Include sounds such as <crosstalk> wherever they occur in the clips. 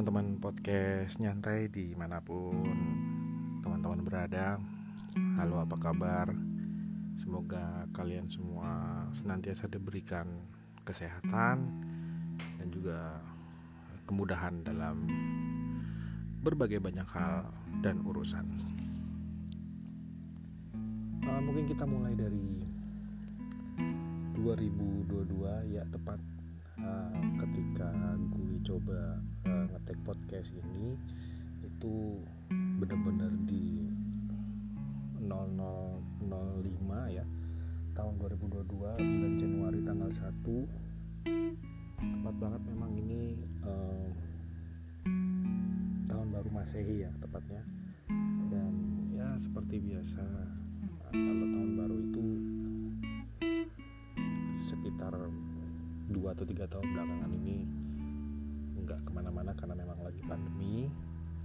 Teman-teman podcast nyantai di mana pun teman-teman berada. Halo apa kabar? Semoga kalian semua senantiasa diberikan kesehatan Dan juga kemudahan dalam berbagai banyak hal dan urusan. Uh, Mungkin kita mulai dari 2022 ya tepat uh, ketika gue coba uh, ngetek podcast ini itu benar-benar di 0005 ya tahun 2022 bulan Januari tanggal 1 tepat banget memang ini uh, tahun baru masehi ya tepatnya. Dan ya seperti biasa kalau tahun baru itu sekitar dua atau tiga tahun belakangan ini nggak ke mana-mana karena memang lagi pandemi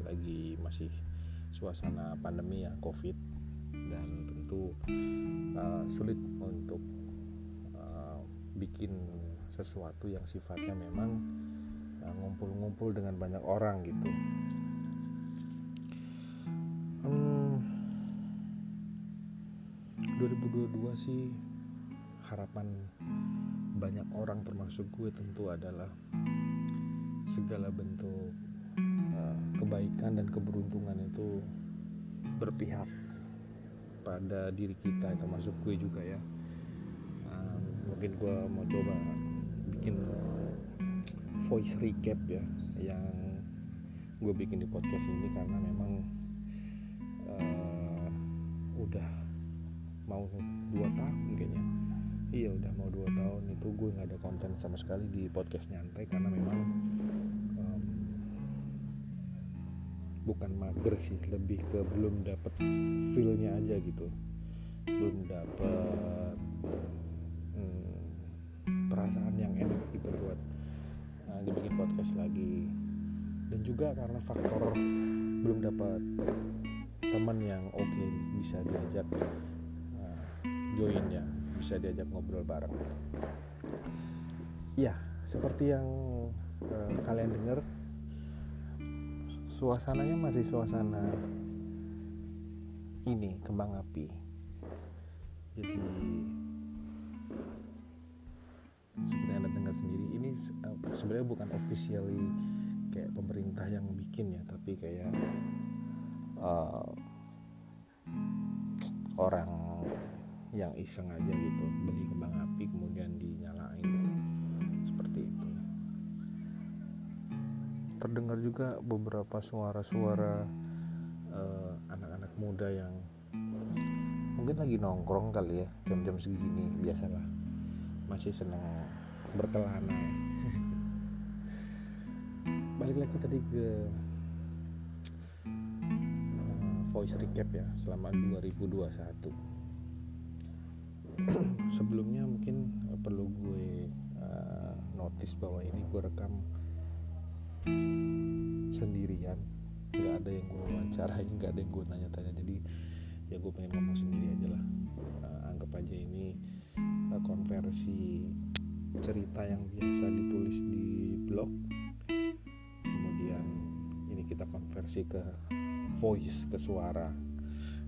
lagi masih suasana pandemi ya covid. Dan tentu uh, sulit untuk uh, bikin sesuatu yang sifatnya memang ngumpul-ngumpul uh, dengan banyak orang gitu. Hmm, 2022 sih harapan banyak orang termasuk gue tentu adalah segala bentuk uh, kebaikan dan keberuntungan itu berpihak pada diri kita termasuk gue juga ya. Mungkin gue mau coba bikin voice recap ya yang gue bikin di podcast ini karena memang uh, udah mau dua tahun kayaknya. Iya udah mau dua tahun itu gue nggak ada konten sama sekali di podcast nyantai karena memang bukan mager sih lebih ke belum dapet feelnya aja gitu belum dapet hmm, perasaan yang enak gitu buat uh, dibikin podcast lagi dan juga karena faktor belum dapat teman yang oke okay, bisa diajak uh, join ya bisa diajak ngobrol bareng. Ya, seperti yang uh, kalian dengar, suasananya masih suasana ini kembang api. Jadi seperti anda dengar sendiri, ini uh, sebenarnya bukan officially kayak pemerintah yang bikin ya, tapi kayak uh, orang yang iseng aja gitu beli kembang api kemudian dinyalain terdengar juga beberapa suara-suara uh, anak-anak muda yang mungkin lagi nongkrong kali ya jam-jam segini biasalah. Masih senang berkelana. <laughs> Balik lagi tadi ke uh, voice recap ya selama 2021 <clears throat> sebelumnya mungkin perlu gue uh, notice bahwa ini gue rekam sendirian. Nggak ada yang gue wawancarai nggak ada yang gue tanya-tanya. Jadi ya gue pengen ngomong sendiri aja lah. Uh, anggap aja ini uh, konversi cerita yang biasa ditulis di blog. Kemudian ini kita konversi ke voice ke suara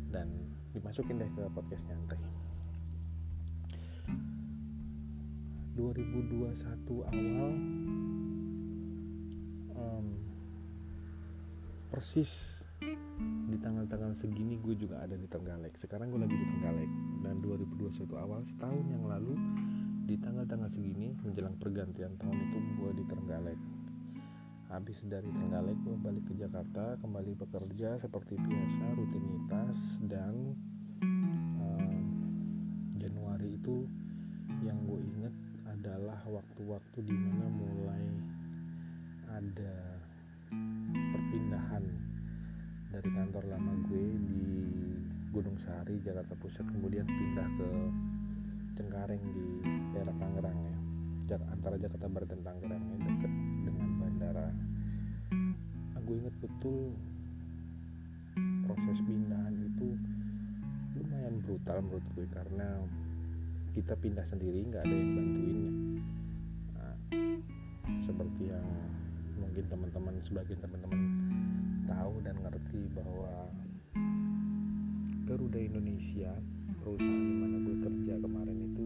dan dimasukin deh ke podcast nyantai. 2021 awal um, persis di tanggal-tanggal segini gue juga ada di Trenggalek. Sekarang gue lagi di Trenggalek. Dan 2021 awal setahun yang lalu di tanggal-tanggal segini menjelang pergantian tahun itu gue di Trenggalek. Habis dari Trenggalek gue balik ke Jakarta kembali bekerja seperti biasa rutinitas dan um, Januari itu yang gue inget adalah waktu-waktu di mana mulai ada perpindahan dari kantor lama gue di Gunung Sari Jakarta Pusat kemudian pindah ke Cengkareng di daerah Tangerang ya. Antara Jakarta Barat dan Tangerang ya dekat dengan bandara. Aku ingat betul proses pindahan itu lumayan brutal menurut gue karena kita pindah sendiri nggak ada yang bantuinnya nah, seperti yang mungkin teman-teman sebagian teman-teman tahu dan ngerti bahwa Garuda Indonesia perusahaan di mana gue kerja kemarin itu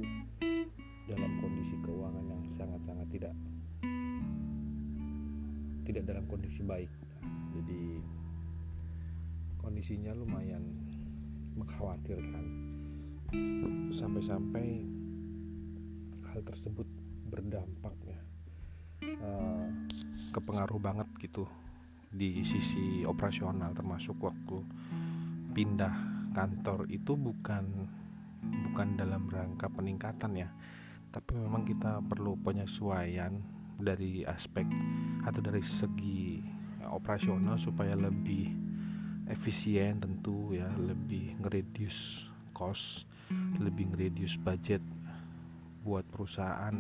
dalam kondisi keuangan yang sangat-sangat tidak tidak dalam kondisi baik. Jadi kondisinya lumayan mengkhawatirkan. Sampai-sampai hal tersebut berdampak ya uh, kepengaruh banget gitu di sisi operasional termasuk waktu pindah kantor itu bukan bukan dalam rangka peningkatan ya. Tapi memang kita perlu penyesuaian dari aspek atau dari segi operasional supaya lebih efisien tentu ya lebih ngereduce cost lebih ngereduce budget buat perusahaan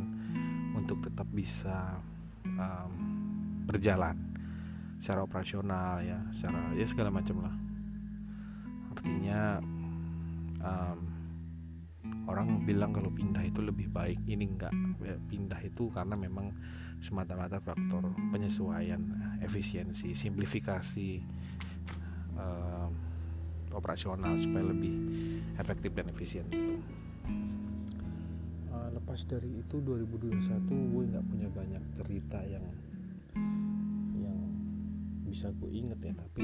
untuk tetap bisa um, berjalan secara operasional ya secara ya segala macam lah. Artinya um, orang bilang kalau pindah itu lebih baik ini enggak. Ya, pindah itu karena memang semata-mata faktor penyesuaian efisiensi simplifikasi um, operasional supaya lebih efektif dan efisien uh, lepas dari itu 2021 gue nggak punya banyak cerita yang bisa gue inget ya tapi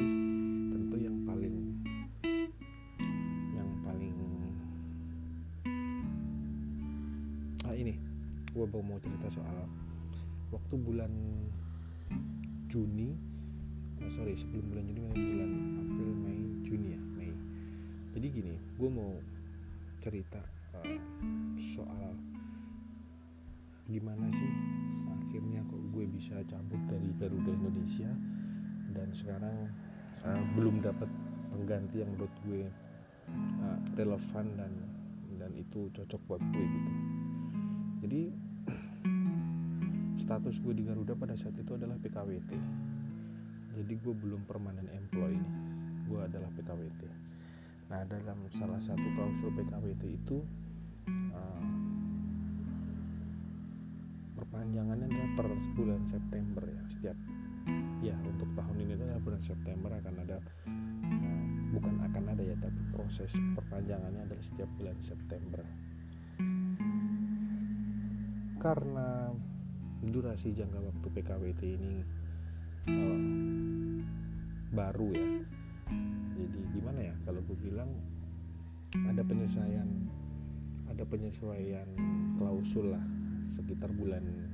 tentu yang paling gue mau cerita soal waktu bulan Juni oh sorry sebelum bulan Juni bulan April Mei Juni ya Mei. Jadi gini gue mau cerita uh, soal gimana sih akhirnya kok gue bisa cabut dari Garuda Indonesia dan sekarang uh, belum dapat pengganti yang menurut gue uh, relevan dan dan itu cocok buat gue gitu. Jadi <clears throat> status gue di Garuda pada saat itu adalah PKWT jadi gue belum permanent employee gue adalah PKWT nah dalam salah satu klausul PKWT itu uh, perpanjangannya adalah per bulan September ya setiap ya untuk tahun ini adalah bulan September akan ada uh, bukan akan ada ya tapi proses perpanjangannya adalah setiap bulan September. Karena durasi jangka waktu PKWT ini uh, baru ya. Jadi gimana ya kalau gue bilang ada penyesuaian ada penyesuaian klausul lah sekitar bulan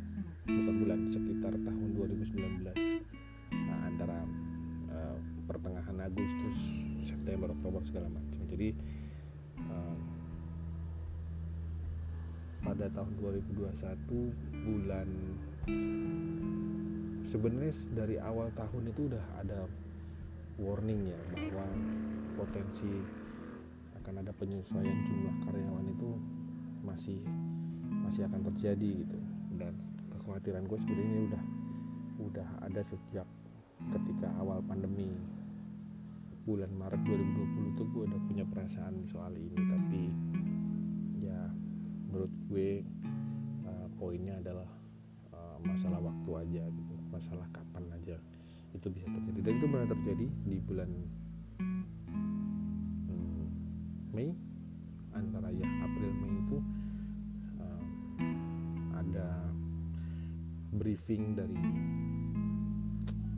Agustus September Oktober segala macam. Jadi uh, pada tahun 2021 bulan sebenarnya dari awal tahun itu udah ada warning ya bahwa potensi akan ada penyesuaian jumlah karyawan itu masih masih akan terjadi gitu. Dan kekhawatiran gue sebenarnya udah udah ada sejak ketika awal pandemi bulan Maret 2020 tuh gue udah punya perasaan soal ini tapi menurut gue uh, poinnya adalah uh, masalah waktu aja gitu masalah kapan aja itu bisa terjadi. Dan itu benar terjadi di bulan hmm, Mei antara ya April Mei itu uh, ada briefing dari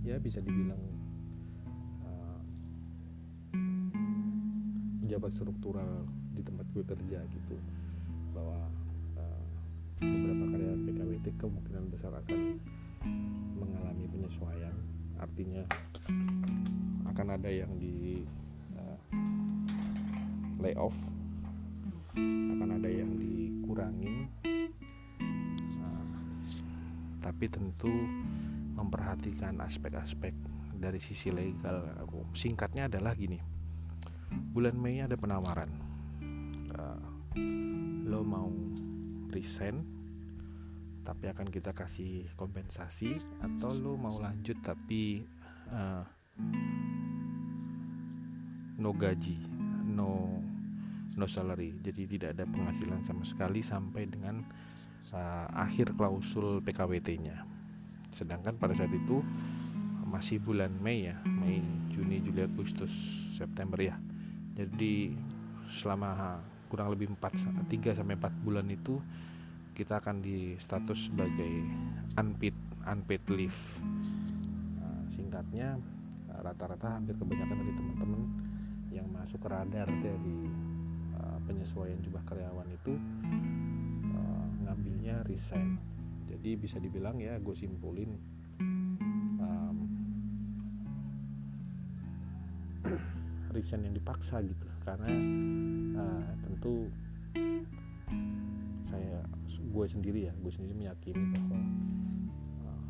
ya bisa dibilang pejabat struktural di tempat gue kerja gitu bahwa uh, beberapa karyawan PKWT kemungkinan besar akan mengalami penyesuaian. Artinya akan ada yang di uh, layoff akan ada yang dikurangi uh, tapi tentu memperhatikan aspek-aspek dari sisi legal aku singkatnya adalah gini bulan Mei ada penawaran. Uh, lo mau resign tapi akan kita kasih kompensasi atau lo mau lanjut tapi uh, no gaji no no salary. Jadi tidak ada penghasilan sama sekali sampai dengan uh, akhir klausul PKWT-nya sedangkan pada saat itu masih bulan Mei ya Mei Juni Juli Agustus September ya jadi selama kurang lebih 4 3 sampai 4 bulan itu kita akan di status sebagai unpaid unpaid leave. Nah, singkatnya rata-rata hampir kebanyakan dari teman-teman yang masuk ke radar dari uh, penyesuaian jumlah karyawan itu uh, ngambilnya resign. Jadi bisa dibilang ya gue simpulin resign yang dipaksa gitu. Karena uh, tentu saya gue sendiri ya gue sendiri meyakini bahwa uh,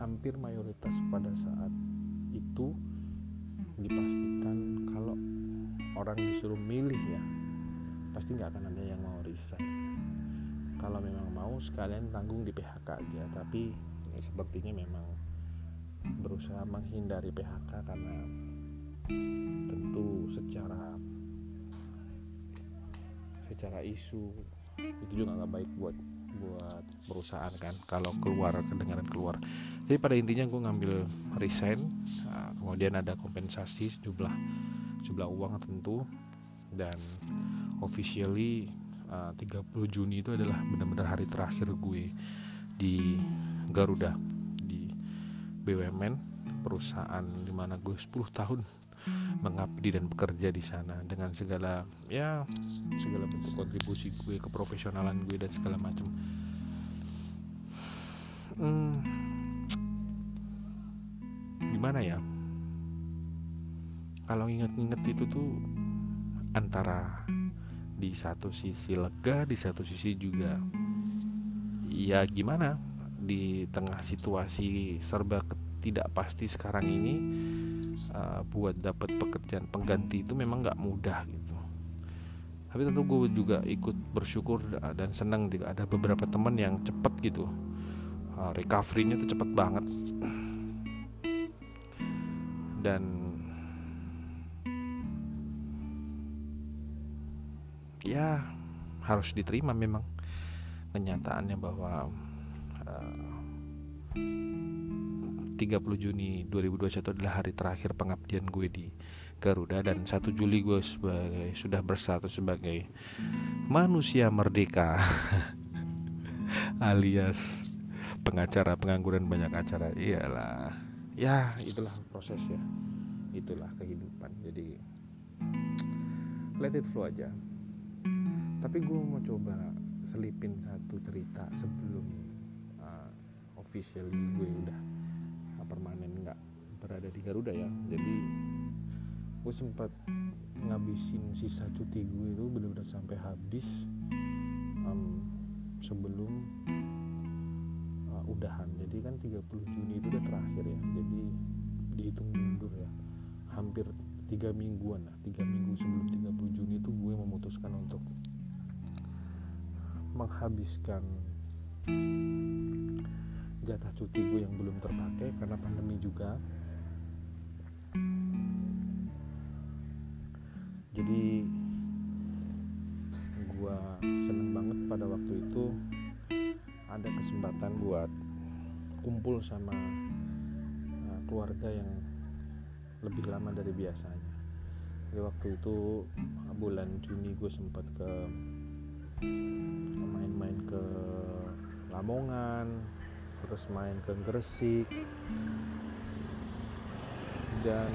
hampir mayoritas pada saat itu dipastikan kalau orang disuruh milih ya pasti nggak akan ada yang mau resign. Kalau memang mau sekalian tanggung di PHK aja. Tapi ya, sepertinya memang berusaha menghindari PHK karena tentu secara secara isu itu juga nggak baik buat buat perusahaan kan kalau keluar kedengaran keluar. Jadi pada intinya gue ngambil resign nah, kemudian ada kompensasi sejumlah sejumlah uang tentu. Dan officially uh, 30 Juni itu adalah benar-benar hari terakhir gue di Garuda di BUMN perusahaan di mana gue 10 tahun mengabdi dan bekerja di sana dengan segala ya segala bentuk kontribusi gue keprofesionalan gue dan segala macam. Hmm, gimana ya? Kalau inget-inget itu tuh antara di satu sisi lega di satu sisi juga ya gimana? Di tengah situasi serba tidak pasti sekarang ini uh, buat dapat pekerjaan pengganti itu memang nggak mudah gitu. Tapi tentu gue juga ikut bersyukur dan senang juga ada beberapa teman yang cepet gitu. Uh, recovery-nya tuh cepet banget. Dan ya harus diterima memang kenyataannya bahwa uh, 30 Juni 2021 adalah hari terakhir pengabdian gue di Garuda dan 1 Juli gue sebagai sudah berstatus sebagai manusia merdeka. <laughs> Alias pengacara pengangguran banyak acara. Iyalah. Ya itulah proses ya. Itulah kehidupan. Jadi let it flow aja. Tapi gue mau coba selipin satu cerita sebelum uh, officially gue udah permanen nggak berada di Garuda ya. Jadi gue sempat ngabisin sisa cuti gue itu benar-benar sampai habis um, sebelum uh, udahan. Jadi kan 30 Juni itu udah terakhir ya. Jadi dihitung mundur ya. Hampir tiga mingguan lah tiga minggu sebelum 30 Juni itu gue memutuskan untuk menghabiskan jatah cuti gue yang belum terpakai karena pandemi juga. Jadi gue seneng banget pada waktu itu ada kesempatan buat kumpul sama uh, keluarga yang lebih lama dari biasanya. Jadi waktu itu bulan Juni gue sempat ke main-main ke Lamongan terus main ke Gresik. Dan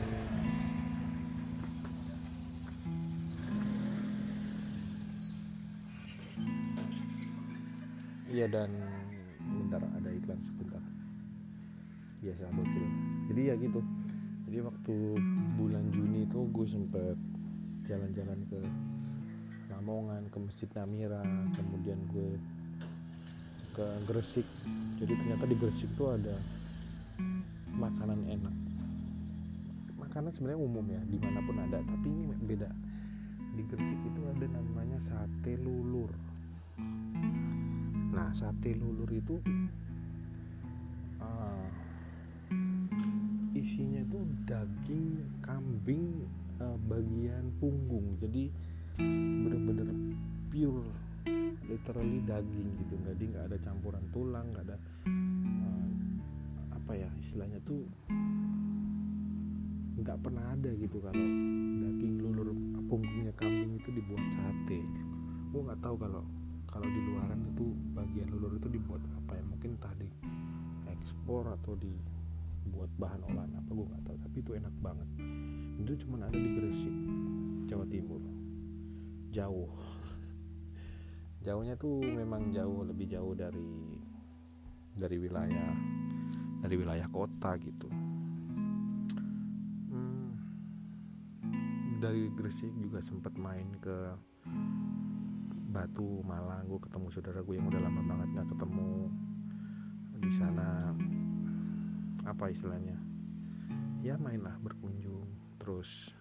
iya dan bentar ada iklan sebentar. Biasa bocil jadi ya gitu. Jadi waktu bulan Juni itu gue sempet jalan-jalan ke Lamongan ke Masjid Namira. Kemudian gue ke Gresik. Jadi ternyata di Gresik tuh ada makanan enak. Makanan sebenarnya umum ya di mana pun ada. Tapi ini beda. Di Gresik itu ada namanya sate lulur. Nah sate lulur itu uh, isinya itu daging kambing uh, bagian punggung. Jadi bener-bener pure literally daging gitu. Jadi nggak ada campuran tulang nggak ada uh, apa ya istilahnya tuh nggak pernah ada gitu. Kalau daging lulur punggungnya kambing itu dibuat sate gue nggak tahu kalau kalau di luaran itu bagian lulur itu dibuat apa ya. Mungkin tadi ekspor atau dibuat bahan olahan apa gue nggak tahu. Tapi itu enak banget. Itu cuma ada di Gresik Jawa Timur. Jauh jauhnya tuh memang jauh lebih jauh dari dari wilayah dari wilayah kota gitu. Dari Gresik juga sempat main ke Batu Malang. Gue ketemu saudara gue yang udah lama banget nggak ketemu. Di sana apa istilahnya? Ya mainlah berkunjung. Terus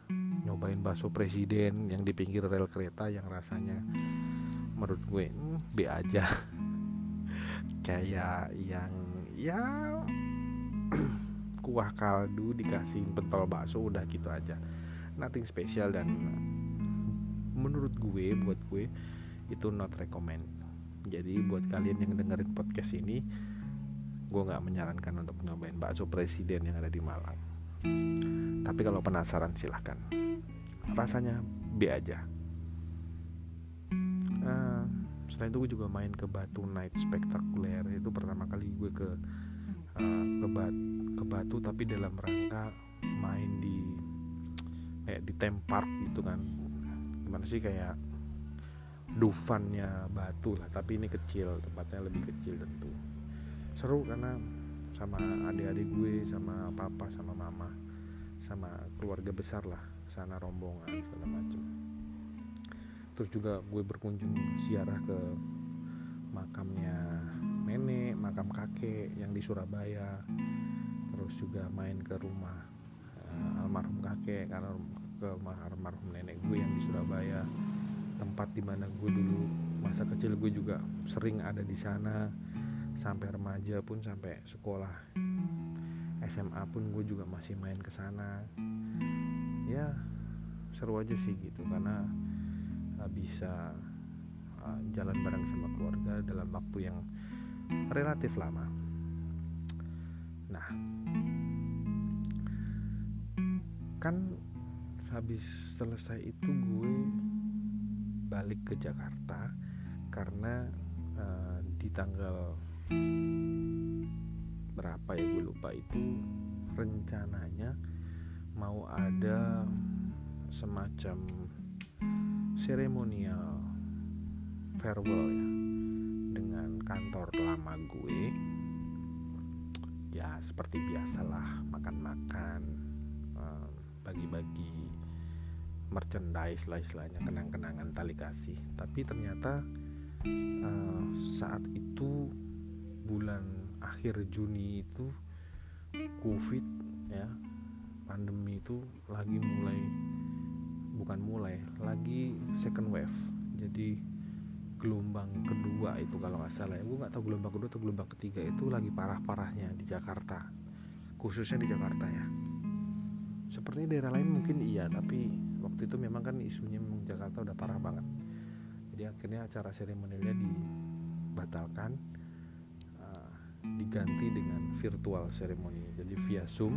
nyobain bakso presiden yang di pinggir rel kereta yang rasanya menurut gue. B aja. <laughs> Kayak yang ya <clears throat> kuah kaldu dikasihin pentol bakso udah gitu aja. Nothing special dan menurut gue buat gue itu not recommend. Jadi buat kalian yang dengerin podcast ini gue nggak menyarankan untuk nyobain bakso presiden yang ada di Malang. Tapi kalau penasaran silahkan. Rasanya B aja selain itu gue juga main ke Batu Night Spektakuler itu pertama kali gue ke uh, ke, bat, ke Batu tapi dalam rangka main di kayak di tempark gitu kan. Gimana sih kayak Dufannya batu lah tapi ini kecil tempatnya lebih kecil tentu. Seru karena sama adik-adik gue sama papa sama mama sama keluarga besar lah sana rombongan segala macam terus juga gue berkunjung siarah ke makamnya nenek makam kakek yang di Surabaya. Terus juga main ke rumah uh, almarhum kakek karena ke almarhum nenek gue yang di Surabaya. Tempat di mana gue dulu masa kecil gue juga sering ada di sana. Sampai remaja pun sampai sekolah. SMA pun gue juga masih main ke sana. Ya seru aja sih gitu karena bisa uh, jalan bareng sama keluarga dalam waktu yang relatif lama. Nah kan habis selesai itu gue balik ke Jakarta karena uh, di tanggal berapa ya gue lupa itu rencananya mau ada semacam seremonial farewell ya. Dengan kantor lama gue. Ya seperti biasalah makan-makan bagi-bagi merchandise lah istilahnya kenang-kenangan tali kasih. Tapi ternyata uh, saat itu bulan akhir Juni itu covid ya pandemi itu lagi mulai bukan mulai lagi second wave. Jadi gelombang kedua itu kalau nggak salah ya. Gue nggak tahu gelombang kedua atau gelombang ketiga itu lagi parah-parahnya di Jakarta. Khususnya di Jakarta ya. Sepertinya daerah lain mungkin iya tapi waktu itu memang kan isunya memang Jakarta udah parah banget. Jadi akhirnya acara seremonialnya dibatalkan uh, diganti dengan virtual seremoni jadi via zoom.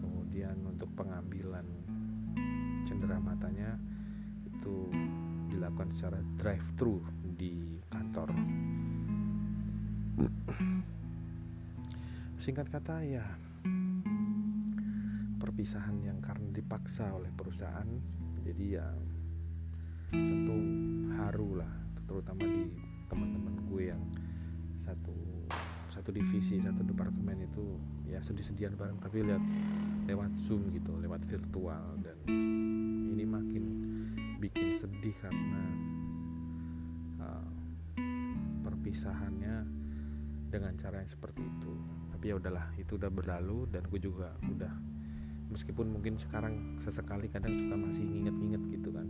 Kemudian untuk pengambilan cendera matanya itu dilakukan secara drive thru di kantor. Singkat kata ya perpisahan yang karena dipaksa oleh perusahaan jadi ya tentu haru lah terutama di teman-teman gue yang satu satu divisi satu departemen itu ya sedih-sedihan bareng tapi lihat lewat zoom gitu lewat virtual. Dan ini makin bikin sedih karena uh, perpisahannya dengan cara yang seperti itu. Tapi ya udahlah itu udah berlalu dan gue juga udah meskipun mungkin sekarang sesekali kadang suka masih nginget-nginget gitu kan.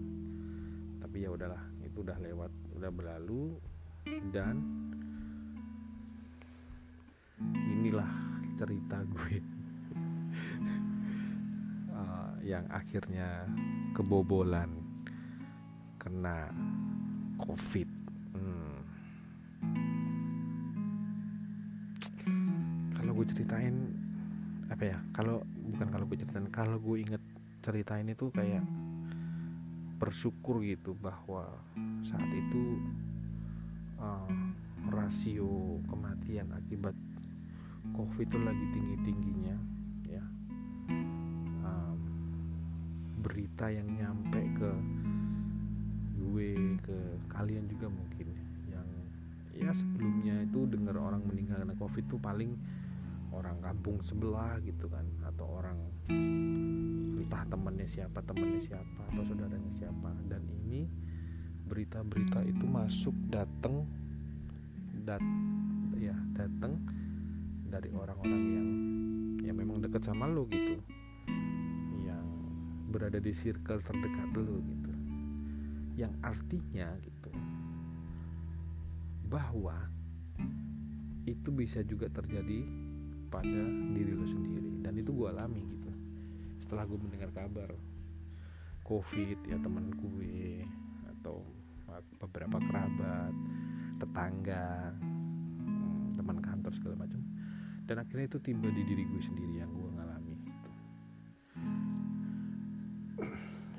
Tapi ya udahlah itu udah lewat udah berlalu dan inilah cerita gue uh, <laughs> yang akhirnya kebobolan kena covid hmm. kalau gue ceritain apa ya kalau bukan kalau gue ceritain kalau gue inget ceritain itu kayak bersyukur gitu bahwa saat itu uh, rasio kematian akibat covid itu lagi tinggi tingginya ya. Um, berita yang nyampe ke gue ke kalian juga mungkin yang ya sebelumnya itu dengar orang meninggal karena covid itu paling orang kampung sebelah gitu kan atau orang entah temannya siapa temannya siapa atau saudaranya siapa. Dan ini berita-berita itu masuk datang dat ya datang dari orang-orang yang yang memang dekat sama lo gitu. Yang berada di circle terdekat lo gitu. Yang artinya gitu bahwa itu bisa juga terjadi pada diri lo sendiri. Dan itu gue alami gitu. Setelah gue mendengar kabar covid ya teman gue atau beberapa kerabat tetangga teman kantor segala macam dan akhirnya itu tiba di diri gue sendiri yang gue ngalami gitu.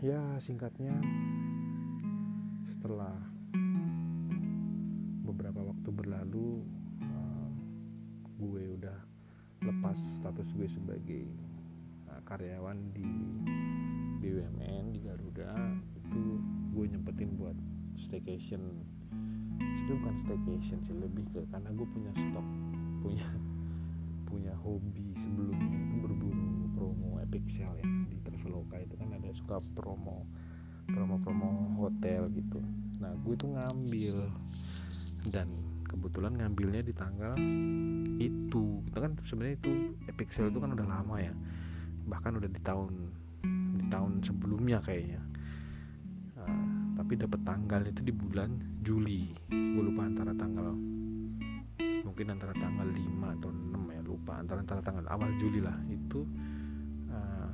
ya singkatnya setelah beberapa waktu berlalu uh, gue udah lepas status gue sebagai uh, karyawan di BUMN di Garuda itu gue nyempetin buat staycation sebenarnya bukan staycation sih lebih ke karena gue punya stok punya punya hobi sebelumnya itu berburu promo epic sale ya di Traveloka itu kan ada suka promo promo-promo hotel gitu. Nah gue tuh ngambil dan kebetulan ngambilnya di tanggal itu. Itu kan sebenarnya itu epic sale itu kan udah lama ya bahkan udah di tahun di tahun sebelumnya kayaknya. Uh, tapi dapat tanggal itu di bulan Juli. Gue lupa antara tanggal mungkin antara tanggal 5 atau 6 ya lupa. Antara antara tanggal awal Juli lah. Itu uh,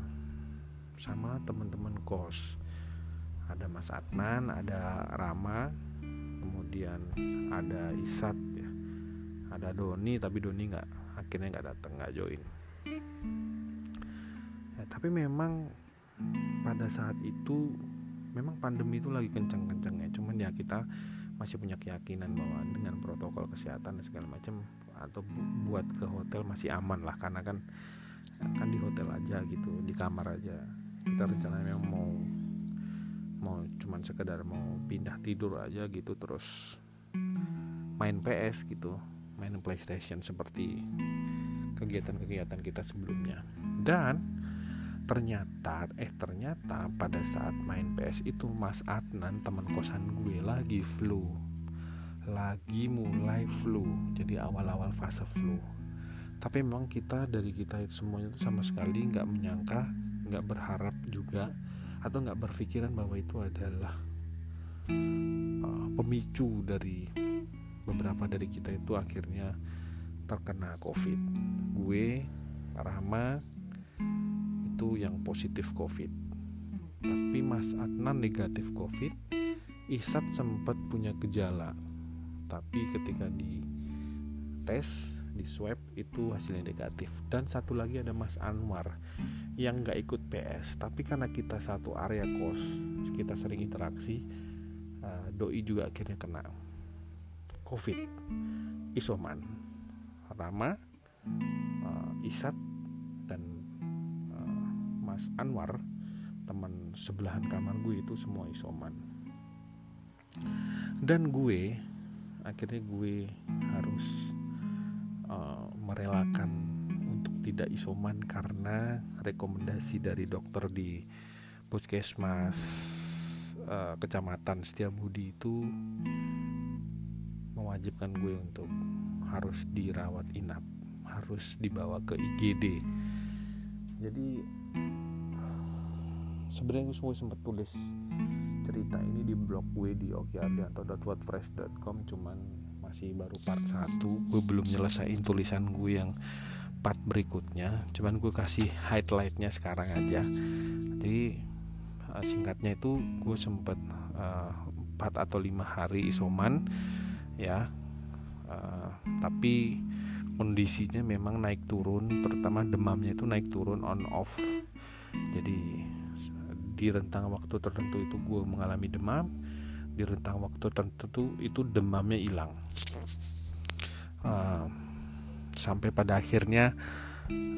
sama teman-teman kos. Ada Mas Adnan ada Rama kemudian ada Isat ya. Ada Doni tapi Doni nggak akhirnya nggak datang nggak join. Ya, tapi memang pada saat itu memang pandemi itu lagi kencang-kencangnya cuman ya kita masih punya keyakinan bahwa dengan protokol kesehatan dan segala macam atau bu buat ke hotel masih aman lah karena kan kan di hotel aja gitu di kamar aja. Kita rencananya mau mau cuman sekedar mau pindah tidur aja gitu terus main PS gitu main PlayStation seperti kegiatan-kegiatan kita sebelumnya. Dan ternyata eh ternyata pada saat main PS itu Mas Adnan teman kosan gue lagi flu. Lagi mulai flu. Jadi awal-awal fase flu. Tapi memang kita dari kita itu semuanya itu sama sekali nggak menyangka nggak berharap juga atau nggak berpikiran bahwa itu adalah uh, pemicu dari beberapa dari kita itu akhirnya terkena covid. Gue Rahma itu yang positif covid. Tapi Mas Adnan negatif covid Isat sempat punya gejala. Tapi ketika di tes di swab itu hasilnya negatif. Dan satu lagi ada Mas Anwar yang nggak ikut PS tapi karena kita satu area kos kita sering interaksi uh, doi juga akhirnya kena COVID. Isoman. Rama uh, Isat Mas Anwar teman sebelahan kamar gue itu semua isoman. Dan gue akhirnya gue harus uh, merelakan untuk tidak isoman karena rekomendasi dari dokter di puskesmas uh, kecamatan Setiabudi itu mewajibkan gue untuk harus dirawat inap harus dibawa ke IGD jadi sebenarnya gue sempat tulis cerita ini di blog gue di okiardianto.wordpress.com cuman masih baru part 1 gue belum nyelesain tulisan gue yang part berikutnya cuman gue kasih highlightnya sekarang aja. Jadi uh, singkatnya itu gue sempet uh, 4 atau 5 hari isoman ya. Uh, tapi kondisinya memang naik turun terutama demamnya itu naik turun on off. Jadi di rentang waktu tertentu itu gue mengalami demam di rentang waktu tertentu itu demamnya hilang. Uh, sampai pada akhirnya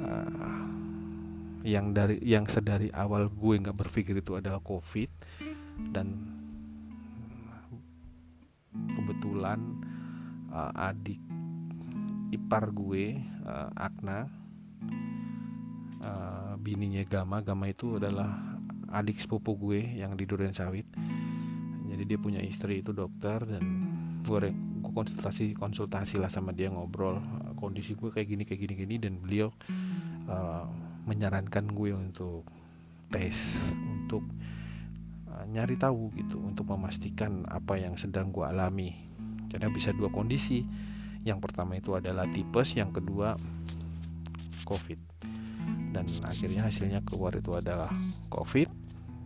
uh, yang dari yang sedari awal gue nggak berpikir itu adalah covid dan kebetulan uh, adik ipar gue uh, Akna uh, bininya Gama Gama itu adalah adik sepupu gue yang di Duren Sawit. Jadi dia punya istri itu dokter dan gue, gue konsultasi konsultasi lah sama dia ngobrol kondisi gue kayak gini kayak gini gini dan beliau uh, menyarankan gue untuk tes untuk uh, nyari tahu gitu untuk memastikan apa yang sedang gue alami. Karena bisa dua kondisi. Yang pertama itu adalah tipes yang kedua covid. Dan akhirnya hasilnya keluar itu adalah covid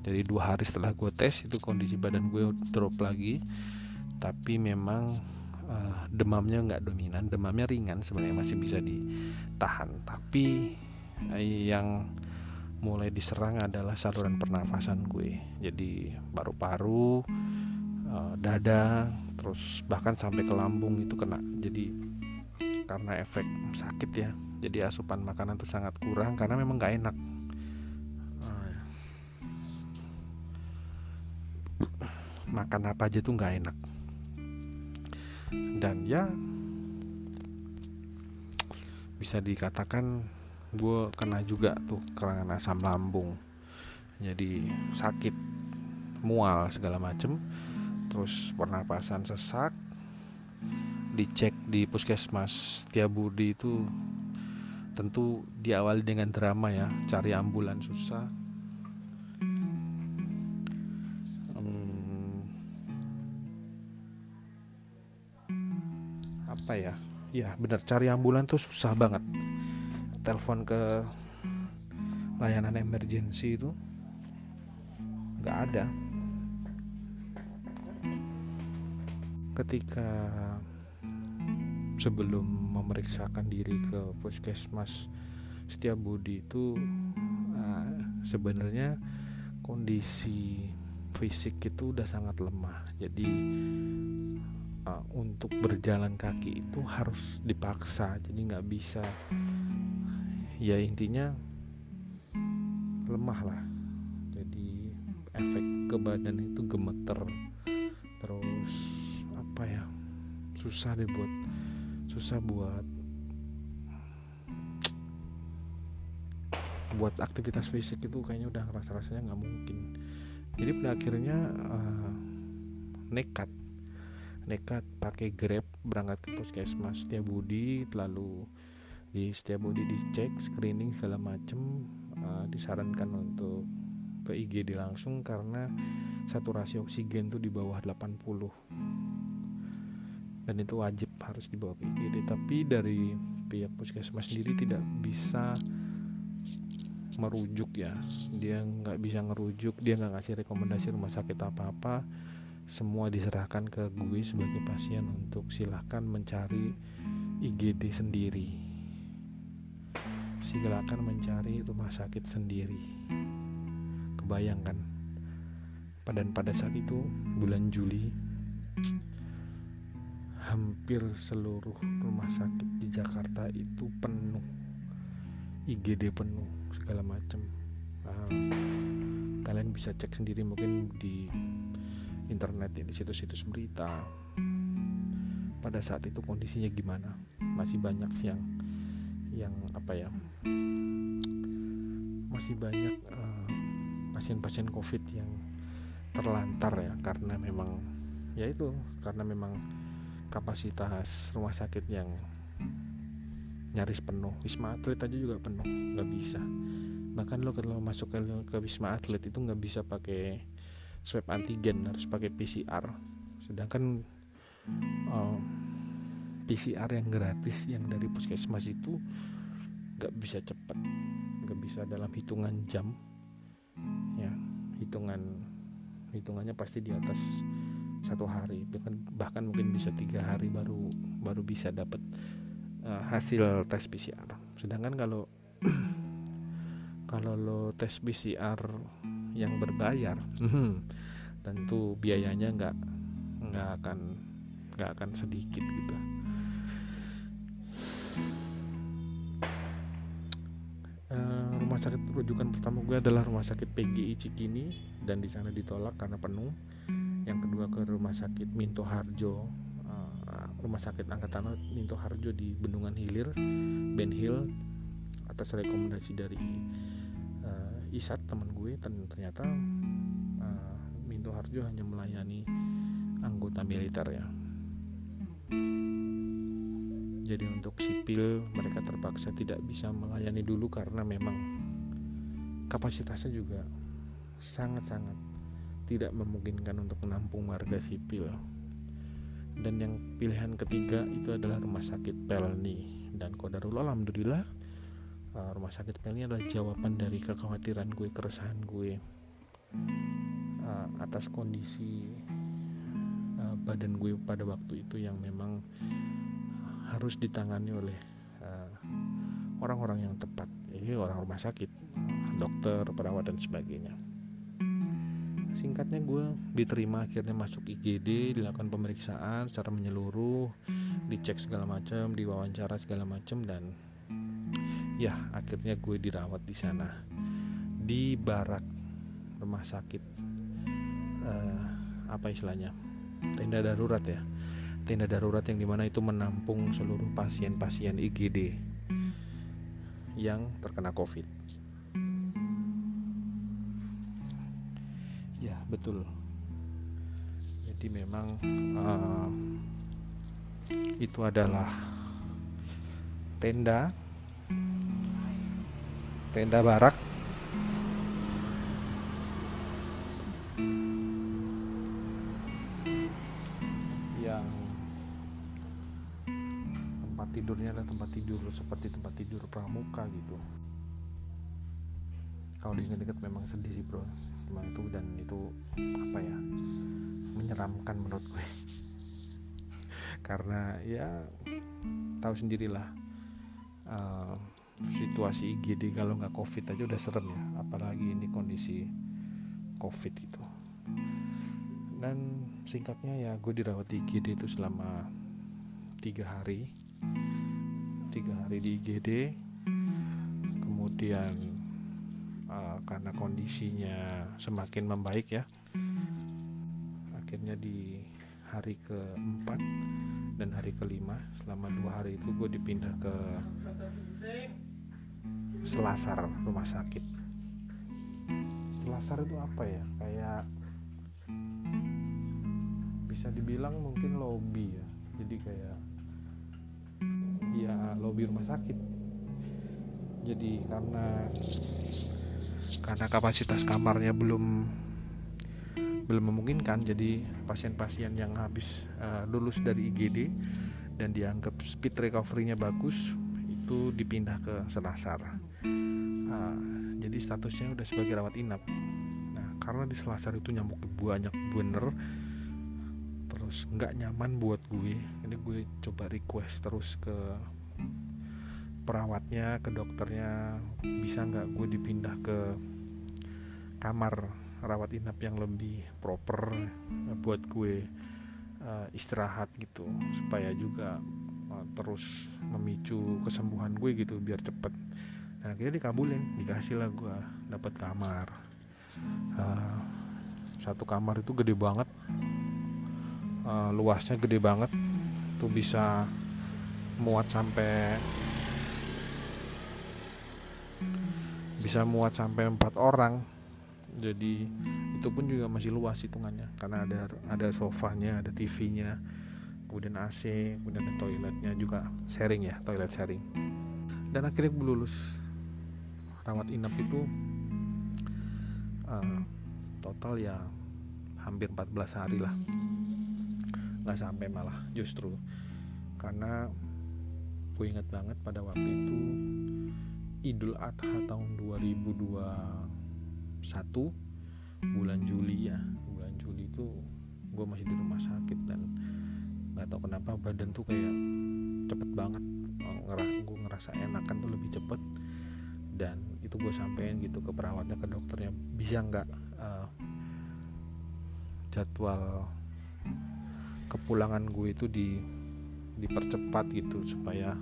jadi dua hari setelah gue tes itu kondisi badan gue drop lagi. Tapi memang uh, demamnya nggak dominan demamnya ringan sebenarnya masih bisa ditahan. Tapi yang mulai diserang adalah saluran pernafasan gue. Jadi paru-paru eh, dada terus bahkan sampai ke lambung itu kena. Jadi karena efek sakit ya. Jadi asupan makanan tuh sangat kurang karena memang gak enak makan apa aja tuh nggak enak. Dan ya bisa dikatakan gue kena juga tuh kerangan asam lambung. Jadi sakit mual segala macem. Terus pernapasan sesak dicek di puskesmas Budi itu tentu diawali dengan drama ya cari ambulan susah apa ya? Ya benar. Cari ambulan tuh susah banget. Telepon ke layanan emergency itu nggak ada. Ketika sebelum memeriksakan diri ke puskesmas Budi itu uh, sebenarnya kondisi fisik itu udah sangat lemah. Jadi uh, untuk berjalan kaki itu harus dipaksa jadi nggak bisa. Ya intinya lemah lah. Jadi efek ke badan itu gemeter. Terus apa ya? Susah deh buat susah buat buat aktivitas fisik itu kayaknya udah rasa rasanya nggak mungkin. Jadi pada akhirnya uh, nekat nekat pakai grab berangkat ke puskesmas Budi lalu di setiap body dicek screening segala macem uh, disarankan untuk ke IGD langsung karena saturasi oksigen tuh di bawah 80 dan itu wajib harus dibawa ke IGD tapi dari pihak puskesmas sendiri tidak bisa merujuk ya. Dia nggak bisa ngerujuk dia nggak ngasih rekomendasi rumah sakit apa apa semua diserahkan ke gue sebagai pasien untuk silahkan mencari IGD sendiri. Silakan mencari rumah sakit sendiri. Kebayangkan. Dan pada saat itu bulan Juli hampir seluruh rumah sakit di Jakarta itu penuh. IGD penuh segala macam. Kalian bisa cek sendiri mungkin di internet ya di situs-situs berita. Pada saat itu kondisinya gimana? Masih banyak yang yang apa ya? Masih banyak uh, pasien-pasien covid yang terlantar ya karena memang ya itu karena memang kapasitas rumah sakit yang nyaris penuh. Wisma atlet aja juga penuh nggak bisa. Bahkan lo kalau masuk ke, ke wisma atlet itu nggak bisa pakai swab antigen harus pakai PCR sedangkan uh, PCR yang gratis yang dari puskesmas itu gak bisa cepat. Gak bisa dalam hitungan jam. Ya hitungan hitungannya pasti di atas satu hari. Bahkan bahkan mungkin bisa tiga hari baru baru bisa dapat uh, hasil tes PCR sedangkan kalau <clears throat> kalau lo tes PCR yang berbayar. Tentu biayanya nggak nggak akan nggak akan sedikit gitu. Uh, rumah sakit rujukan pertama gue adalah rumah sakit PGI Cikini dan di sana ditolak karena penuh. Yang kedua ke rumah sakit Minto Harjo. Uh, rumah sakit angkatan laut Minto Harjo di Bendungan Hilir Ben Hill atas rekomendasi dari Isat teman gue ternyata uh, Minto Harjo hanya melayani anggota militer ya. Jadi untuk sipil mereka terpaksa tidak bisa melayani dulu karena memang kapasitasnya juga sangat-sangat tidak memungkinkan untuk menampung warga sipil. Dan yang pilihan ketiga itu adalah rumah sakit Pelni dan kodarullah alhamdulillah uh, rumah sakit Pelni adalah jawaban dari kekhawatiran gue keresahan gue. Uh, atas kondisi uh, badan gue pada waktu itu yang memang harus ditangani oleh uh, orang-orang uh, yang tepat, ini orang rumah sakit, dokter, perawat dan sebagainya. Singkatnya gue diterima akhirnya masuk IGD, dilakukan pemeriksaan secara menyeluruh, dicek segala macam, diwawancara segala macam dan ya akhirnya gue dirawat di sana di barak rumah sakit uh, apa istilahnya tenda darurat ya tenda darurat yang di mana itu menampung seluruh pasien-pasien IGD yang terkena COVID. Ya betul. Jadi memang uh, itu adalah tenda tenda barak. Tidurnya adalah tempat tidur seperti tempat tidur pramuka gitu. Kalau diingat-ingat memang sedih sih bro. Memang itu dan itu apa ya menyeramkan menurut gue. <laughs> Karena ya tahu sendirilah uh, situasi IGD kalau nggak covid aja udah serem ya apalagi ini kondisi covid itu dan singkatnya ya gue dirawat di IGD itu selama tiga hari. Tiga hari di IGD kemudian uh, karena kondisinya semakin membaik ya akhirnya di hari keempat dan hari kelima selama dua hari itu gue dipindah ke Selasar rumah sakit. Selasar itu apa ya? Kayak bisa dibilang mungkin lobby ya. Jadi kayak ya lobi rumah sakit. Jadi karena karena kapasitas kamarnya belum belum memungkinkan jadi pasien-pasien yang habis uh, lulus dari IGD dan dianggap speed recovery-nya bagus itu dipindah ke Selasar jadi statusnya udah sebagai rawat inap. Nah karena di Selasar itu nyamuk banyak bener terus nggak nyaman buat gue ini gue coba request terus ke perawatnya ke dokternya bisa nggak gue dipindah ke kamar rawat inap yang lebih proper buat gue uh, istirahat gitu supaya juga uh, terus memicu kesembuhan gue gitu biar cepet akhirnya dikabulin dikasih lah gue dapat kamar. Uh, satu kamar itu gede banget. Uh, luasnya gede banget. Tuh bisa muat sampai bisa muat sampai empat orang. Jadi itu pun juga masih luas hitungannya. Karena ada ada sofanya ada TV-nya kemudian AC kemudian ada toiletnya juga sharing ya toilet sharing. Dan akhirnya gue lulus rawat inap itu uh, total ya hampir 14 hari lah. Nggak sampai malah justru. Karena gue ingat banget pada waktu itu Idul Adha tahun 2021 bulan Juli ya. Bulan Juli itu gue masih di rumah sakit dan nggak tahu kenapa badan tuh kayak cepet banget ngerasa gue ngerasa enakan tuh lebih cepet dan itu gue sampein gitu ke perawatnya ke dokternya. Bisa nggak uh, jadwal kepulangan gue itu di dipercepat gitu supaya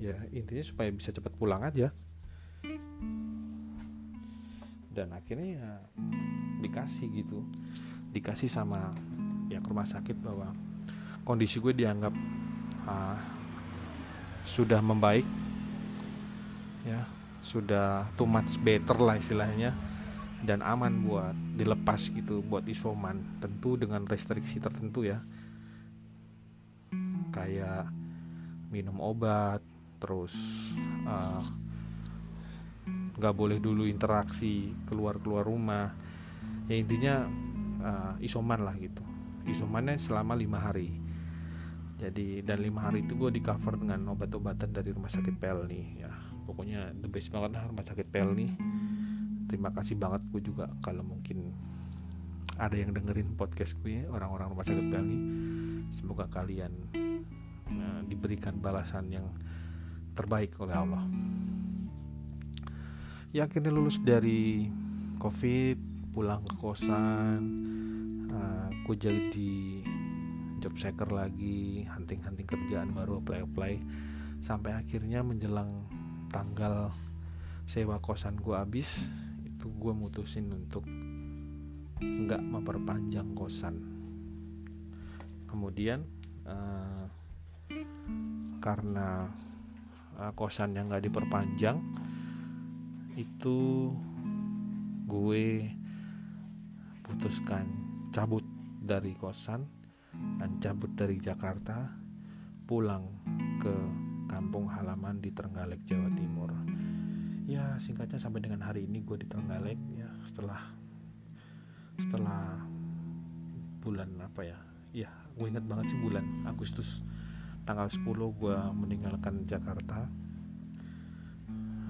ya intinya supaya bisa cepat pulang aja. Dan akhirnya ya dikasih gitu. Dikasih sama pihak rumah sakit bahwa kondisi gue dianggap uh, sudah membaik ya. Sudah too much better lah istilahnya. Dan aman buat dilepas gitu buat isoman. Tentu dengan restriksi tertentu ya. Kayak minum obat terus eh, nggak uh, boleh dulu interaksi keluar keluar rumah. Ya intinya uh, isoman lah gitu. Isomannya selama lima hari. Jadi dan lima hari itu gue di cover dengan obat-obatan dari rumah sakit Pelni ya pokoknya the best banget lah rumah sakit Pelni terima kasih banget gue juga kalau mungkin ada yang dengerin podcast gue orang-orang rumah sakit Pelni semoga kalian uh, diberikan balasan yang terbaik oleh Allah. Ya akhirnya lulus dari covid pulang ke kosan uh, aku jadi job seeker lagi hunting-hunting kerjaan baru apply-apply. Sampai akhirnya menjelang tanggal sewa kosan gue habis itu gue mutusin untuk nggak memperpanjang kosan. Kemudian uh, karena uh, kosan yang nggak diperpanjang itu gue putuskan cabut dari kosan dan cabut dari Jakarta pulang ke kampung halaman di Trenggalek Jawa Timur. Ya singkatnya sampai dengan hari ini gue di Trenggalek ya setelah setelah bulan apa ya? Ya gue ingat banget sih bulan Agustus tanggal 10 gue meninggalkan Jakarta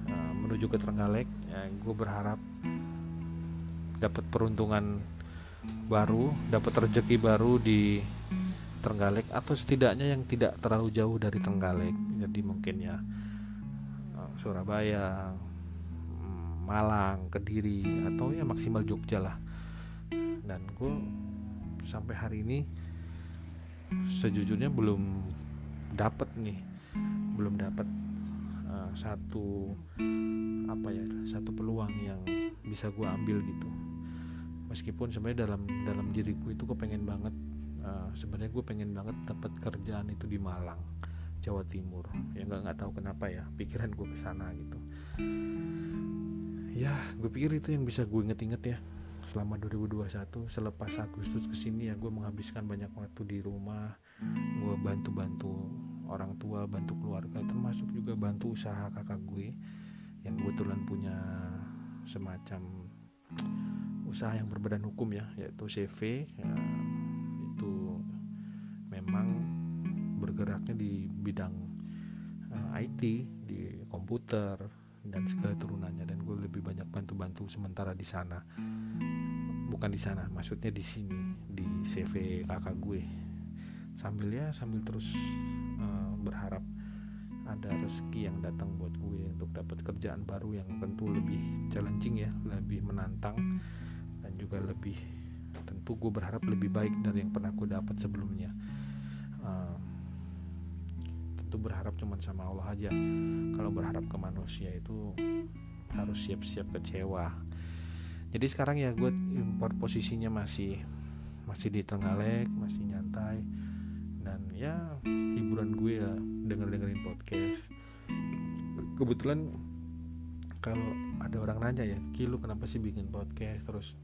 uh, menuju ke Trenggalek. Ya, gue berharap dapat peruntungan baru dapat rezeki baru di Trenggalek atau setidaknya yang tidak terlalu jauh dari Trenggalek jadi mungkin ya uh, Surabaya mm, Malang Kediri atau ya maksimal Jogja lah. Dan gue sampai hari ini sejujurnya belum dapat nih belum dapat uh, satu apa ya satu peluang yang bisa gue ambil gitu. Meskipun sebenarnya dalam dalam diriku itu gue pengen banget uh, sebenarnya gue pengen banget dapat kerjaan itu di Malang Jawa Timur. Ya nggak nggak tahu kenapa ya pikiran gue ke sana gitu. Ya gue pikir itu yang bisa gue inget-inget ya. Selama 2021 selepas Agustus ke sini ya gue menghabiskan banyak waktu di rumah. Gue bantu-bantu orang tua bantu keluarga termasuk juga bantu usaha kakak gue yang kebetulan punya semacam usaha yang berbadan hukum ya yaitu CV ya, bergeraknya di bidang uh, eh, IT di komputer dan segala turunannya. Dan gue lebih banyak bantu-bantu sementara di sana. Bukan di sana maksudnya di sini di CV kakak gue. Sambil ya sambil terus uh, berharap ada rezeki yang datang buat gue untuk dapat kerjaan baru yang tentu lebih challenging ya lebih menantang dan juga lebih tentu gue berharap lebih baik dari yang pernah gue dapat sebelumnya tentu berharap cuma sama Allah aja. Kalau berharap ke manusia itu harus siap-siap kecewa. Jadi sekarang ya gue import posisinya masih masih di Trenggalek masih nyantai. Dan ya hiburan gue ya denger dengerin podcast. Kebetulan kalau ada orang nanya ya Ki lu kenapa sih bikin podcast? Terus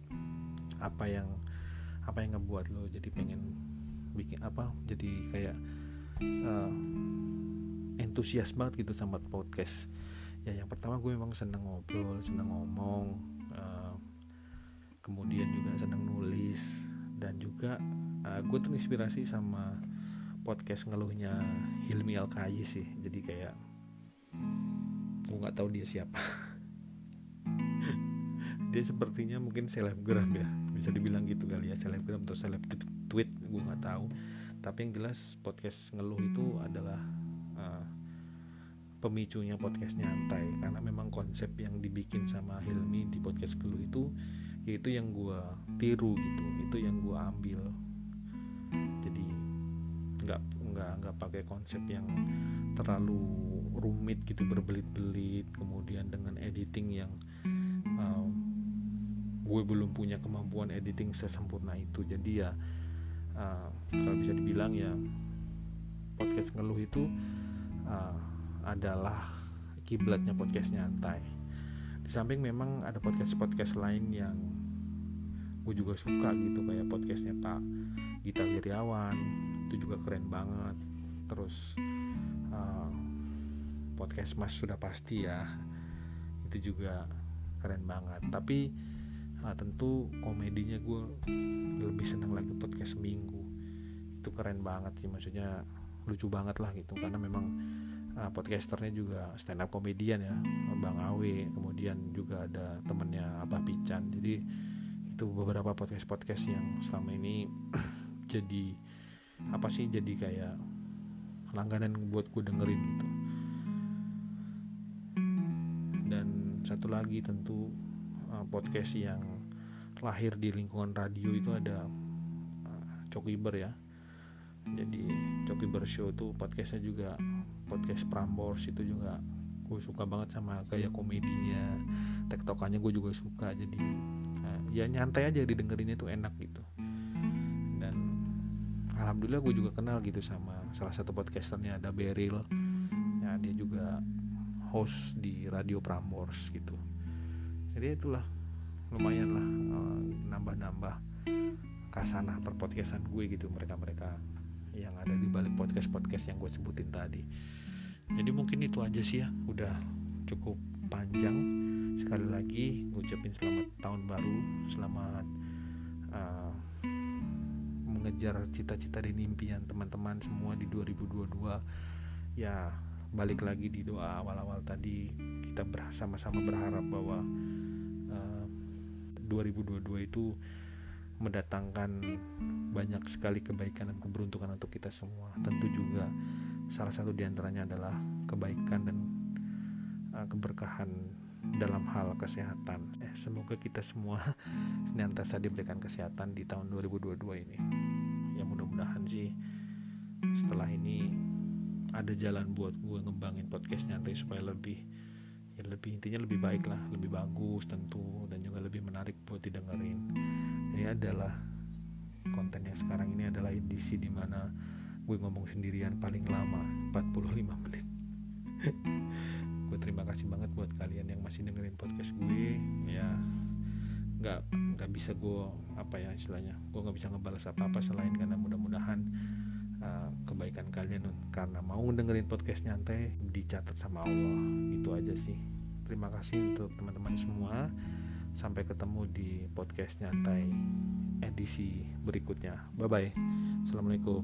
apa yang apa yang ngebuat lo jadi pengen bikin apa jadi kayak uh, entusias banget gitu sama podcast. Ya yang pertama gue memang seneng ngobrol seneng ngomong uh, kemudian juga seneng nulis dan juga uh, gue terinspirasi sama podcast ngeluhnya Hilmi Alkayi sih. Jadi kayak gue nggak tahu dia siapa. <laughs> Dia sepertinya mungkin selebgram ya. Bisa dibilang gitu kali ya selebgram atau seleb tweet gue nggak tahu tapi yang jelas podcast ngeluh itu adalah uh, pemicunya podcast nyantai. Karena memang konsep yang dibikin sama Hilmi di podcast Keluh itu yaitu yang gue tiru gitu. Itu yang gue ambil. Jadi nggak nggak nggak pakai konsep yang terlalu rumit gitu berbelit-belit. Kemudian dengan editing yang uh, gue belum punya kemampuan editing sesempurna itu. Jadi ya uh, kalau bisa dibilang ya podcast ngeluh itu uh, adalah kiblatnya podcast nyantai. Di samping memang ada podcast podcast lain yang gue juga suka gitu kayak podcastnya Pak Gita Wiryawan itu juga keren banget. Terus uh, podcast Mas sudah pasti ya itu juga keren banget. Tapi uh, tentu komedinya gue lebih senang lagi podcast seminggu. Itu keren banget sih maksudnya lucu banget lah gitu. Karena memang uh, podcasternya juga stand up komedian ya Bang Awe. Kemudian juga ada temennya Abah Pican. Jadi itu beberapa podcast podcast yang selama ini <clears throat> jadi apa sih jadi kayak langganan buat gue dengerin gitu. Dan satu lagi tentu uh, podcast yang lahir di lingkungan radio itu ada uh, Cokiber ya. Jadi Cokiber Show tuh podcastnya juga podcast Prambors itu juga gue suka banget sama gaya komedinya tektokannya gue juga suka. Jadi uh, ya nyantai aja didengerin itu enak gitu. Alhamdulillah gue juga kenal gitu sama salah satu podcasternya ada Beril ya dia juga host di radio Prambors gitu jadi itulah lumayan lah uh, nambah-nambah kasanah perpodcastan gue gitu mereka-mereka yang ada di balik podcast-podcast yang gue sebutin tadi. Jadi mungkin itu aja sih ya udah cukup panjang. Sekali lagi gue ucapin selamat tahun baru selamat uh, mengejar cita-cita dan impian teman-teman semua di 2022 ya balik lagi di doa awal-awal tadi kita bersama-sama berharap bahwa uh, eh, 2022 itu mendatangkan banyak sekali kebaikan dan keberuntungan untuk kita semua tentu juga salah satu di antaranya adalah kebaikan dan uh, keberkahan dalam hal kesehatan. Eh, semoga kita semua <laughs> senantiasa diberikan kesehatan di tahun 2022 ini mudah-mudahan sih setelah ini ada jalan buat gue ngembangin podcast nyantai supaya lebih ya lebih intinya lebih baik lah lebih bagus tentu dan juga lebih menarik buat didengerin. Ini adalah konten yang sekarang ini adalah edisi di mana gue ngomong sendirian paling lama 45 menit. <laughs> Gue terima kasih banget buat kalian yang masih dengerin podcast gue ya. Nggak nggak bisa gue apa ya istilahnya gue nggak bisa ngebalas apa apa selain karena mudah-mudahan uh, kebaikan kalian. Karena mau dengerin podcast nyantai dicatat sama Allah. Itu aja sih. Terima kasih untuk teman-teman semua. Sampai ketemu di podcast nyantai edisi berikutnya. Bye bye assalamualaikum